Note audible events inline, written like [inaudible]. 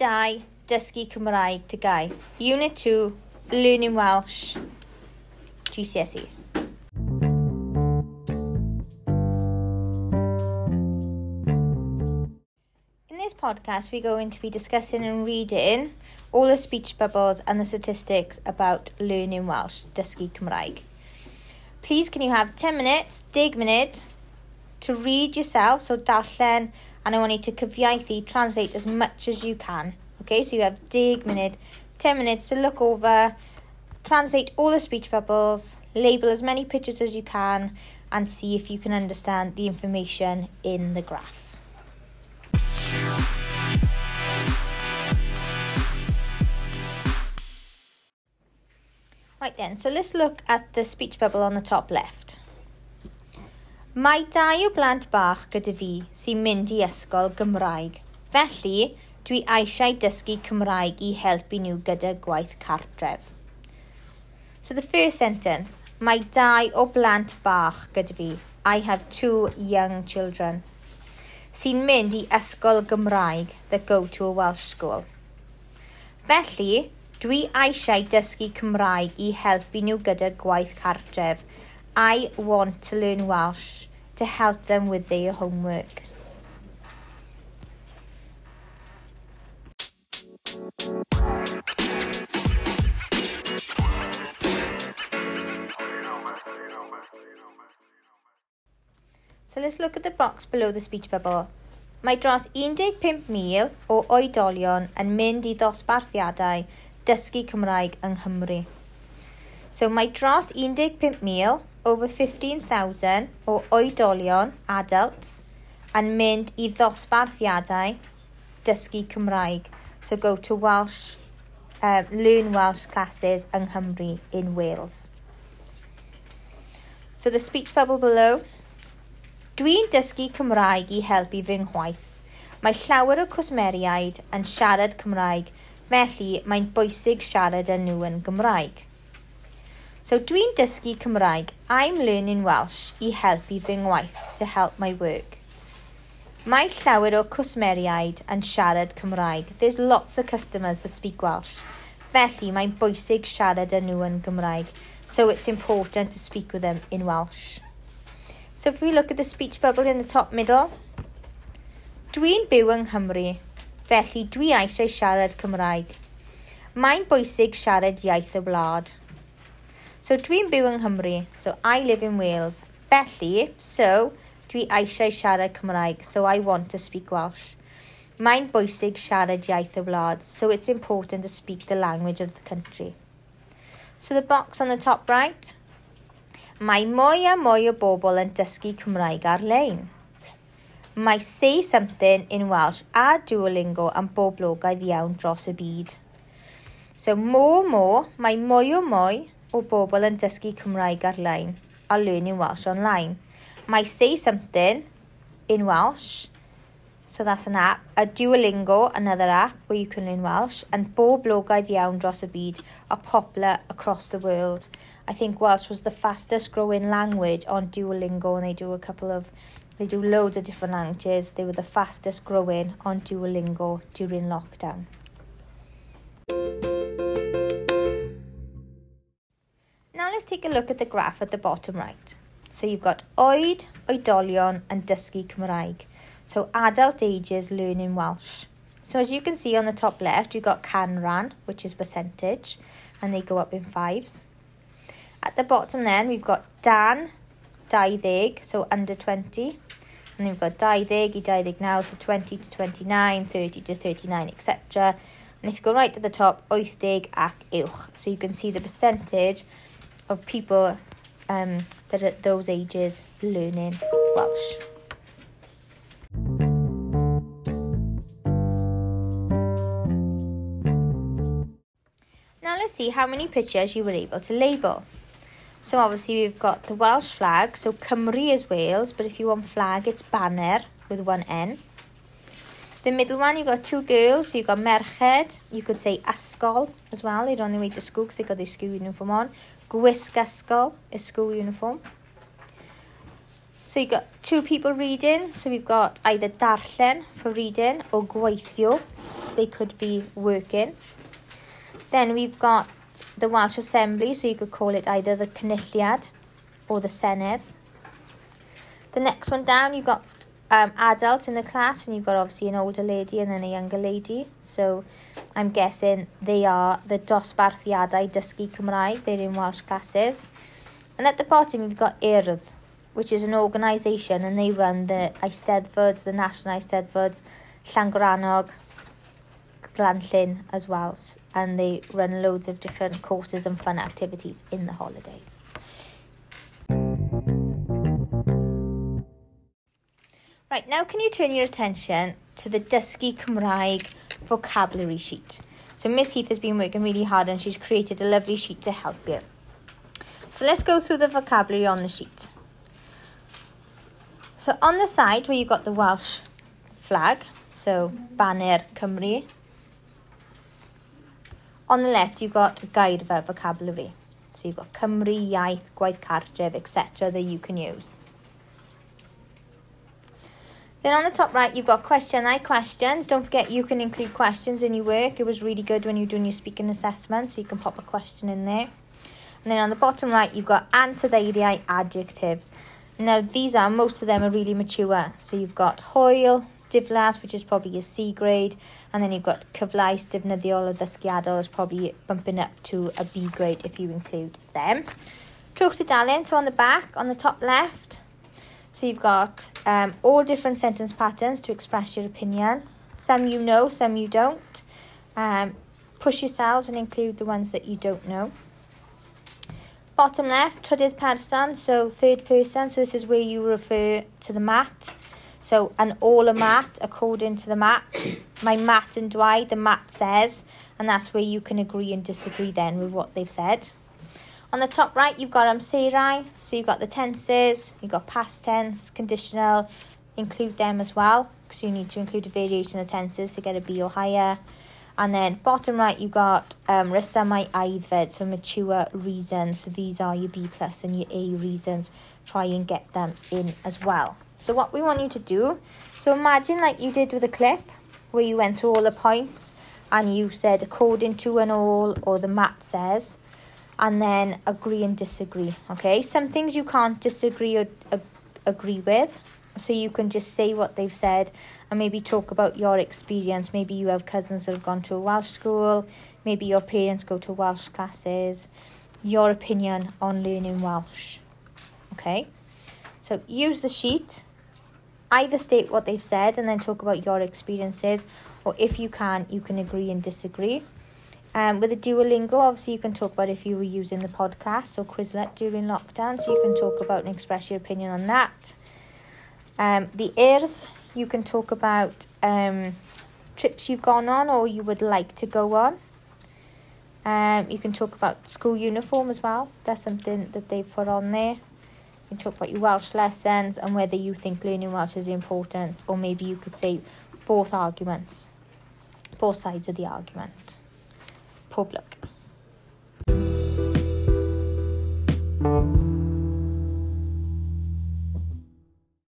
2, Dysgu Cymraeg to Gai. Unit 2, Learning Welsh, GCSE. In this podcast, we're going to be discussing and reading all the speech bubbles and the statistics about learning Welsh, Dysgu Cymraeg. Please, can you have 10 minutes, dig minute, to read yourself, so darllen, and I want you to cyfiaethu, translate as much as you can. Okay, so you have dig minute, 10 minutes to look over, translate all the speech bubbles, label as many pictures as you can, and see if you can understand the information in the graph. Right then, so let's look at the speech bubble on the top left. Mae dau o blant bach gyda fi sy'n mynd i ysgol Gymraeg, felly dwi eisiau dysgu Cymraeg i helpu nhw gyda gwaith cartref. So the first sentence, mae dau o blant bach gyda fi. I have two young children. Sy'n mynd i ysgol Gymraeg that go to a Welsh school. Felly, dwi eisiau dysgu Cymraeg i helpu nhw gyda gwaith cartref. I want to learn Welsh. To help them with their homework. So let's look at the box below the speech bubble. Mae dros 15,000 o oedolion yn mynd i ddosbarthiadau dysgu Cymraeg yng Nghymru. So mae dros 15,000 over 15,000 o oedolion adults yn mynd i ddosbarthiadau dysgu Cymraeg. So go to Welsh, uh, learn Welsh classes yng Nghymru in Wales. So the speech bubble below. Dwi'n dysgu Cymraeg i helpu fy ngwaith. Mae llawer o cwsmeriaid yn siarad Cymraeg, felly mae'n bwysig siarad â nhw yn Gymraeg. So dwi'n dysgu Cymraeg. I'm learning Welsh i helpu fy ngwaith to help my work. Mae llawer o cwsmeriaid yn siarad Cymraeg. There's lots of customers that speak Welsh. Felly mae'n bwysig siarad â nhw yn Gymraeg. So it's important to speak with them in Welsh. So if we look at the speech bubble in the top middle, Dwi'n byw yng Nghymru, felly dwi eisiau siarad Cymraeg. Mae'n bwysig siarad iaith y wlad. So dwi'n byw yng Nghymru, so I live in Wales. Felly, so, dwi eisiau siarad Cymraeg, so I want to speak Welsh. Mae'n bwysig siarad iaith y wlad, so it's important to speak the language of the country. So the box on the top right. Mae mwy a mwy o bobl yn dysgu Cymraeg ar-lein. Mae Say Something in Welsh a Duolingo am boblogaidd iawn dros y byd. So, mo, mo, mae mwy o mwy o bobl yn dysgu Cymraeg ar-lein a Learning Welsh online. My Say Something in Welsh, so that's an app, a Duolingo, another app where you can learn Welsh, and bob blogaidd iawn dros y byd are popular across the world. I think Welsh was the fastest growing language on Duolingo and they do a couple of they do loads of different languages. They were the fastest growing on Duolingo during lockdown. take a look at the graph at the bottom right. So you've got oed, oedolion and dysgu Cymraeg. So adult ages learning Welsh. So as you can see on the top left, you've got canran, which is percentage, and they go up in fives. At the bottom then, we've got dan, dauddeg, so under 20. And then we've got dauddeg i dauddeg now, so 20 to 29, 30 to 39, etc. And if you go right to the top, oithdeg ac uwch. So you can see the percentage of people um, that at those ages learning Welsh. Now let's see how many pictures you were able to label. So obviously we've got the Welsh flag, so Cymru is Wales, but if you want flag it's banner with one N. The middle one, you've got two girls, so you've got merched, you could say asgol as well, they're on their way to school because they've got their school uniform on. Gwisg asgol is school uniform. So you've got two people reading, so we've got either darllen for reading or gweithio, they could be working. Then we've got the Welsh Assembly, so you could call it either the Cynulliad or the Senedd. The next one down, you've got um, adult in the class, and you've got obviously an older lady and then a younger lady. So I'm guessing they are the dosbarthiadau dysgu Cymraeg. They're in Welsh classes. And at the bottom, you've got Urdd, which is an organisation, and they run the Eisteddfods, the National Eisteddfods, Llangoranog, Glanllyn as well. And they run loads of different courses and fun activities in the holidays. Right, now can you turn your attention to the Dysgu Cymraeg vocabulary sheet? So Miss Heath has been working really hard and she's created a lovely sheet to help you. So let's go through the vocabulary on the sheet. So on the side where you've got the Welsh flag, so Banner Cymru. On the left you've got Gairfa vocabulary. So you've got Cymru, Iaith, Gwaith Cartref, etc. that you can use. Then on the top right, you've got question I questions. Don't forget you can include questions in your work. It was really good when you're doing your speaking assessment, so you can pop a question in there. And then on the bottom right, you've got answer ansoddeiriau adjectives. Now, these are, most of them are really mature. So you've got hwyl, diflas, which is probably a C grade, and then you've got cyflaes, defnyddiol, or ddysgiadol is probably bumping up to a B grade if you include them. Trwch tudalen, so on the back, on the top left, so you've got um, all different sentence patterns to express your opinion. Some you know, some you don't. Um, push yourselves and include the ones that you don't know. Bottom left, trydydd person, so third person. So this is where you refer to the mat. So an all a mat according to the mat. [coughs] My mat and Dwight, the mat says, and that's where you can agree and disagree then with what they've said. On the top right, you've got amserau. So you've got the tenses, you've got past tense, conditional, include them as well. Because you need to include a variation of tenses to get a B or higher. And then bottom right, you've got um, resymau aeddfed, so mature reasons. So these are your B plus and your A reasons. Try and get them in as well. So what we want you to do, so imagine like you did with a clip, where you went through all the points and you said according to and all, or the mat says and then agree and disagree. Okay, some things you can't disagree or uh, agree with, so you can just say what they've said and maybe talk about your experience. Maybe you have cousins that have gone to a Welsh school, maybe your parents go to Welsh classes, your opinion on learning Welsh. Okay, so use the sheet. Either state what they've said and then talk about your experiences, or if you can, you can agree and disagree. Um, with the Duolingo, obviously, you can talk about if you were using the podcast or Quizlet during lockdown, so you can talk about and express your opinion on that. Um, the Earth, you can talk about um, trips you've gone on or you would like to go on. Um, you can talk about school uniform as well. That's something that they've put on there. You can talk about your Welsh lessons and whether you think learning Welsh is important, or maybe you could say both arguments, both sides of the argument public.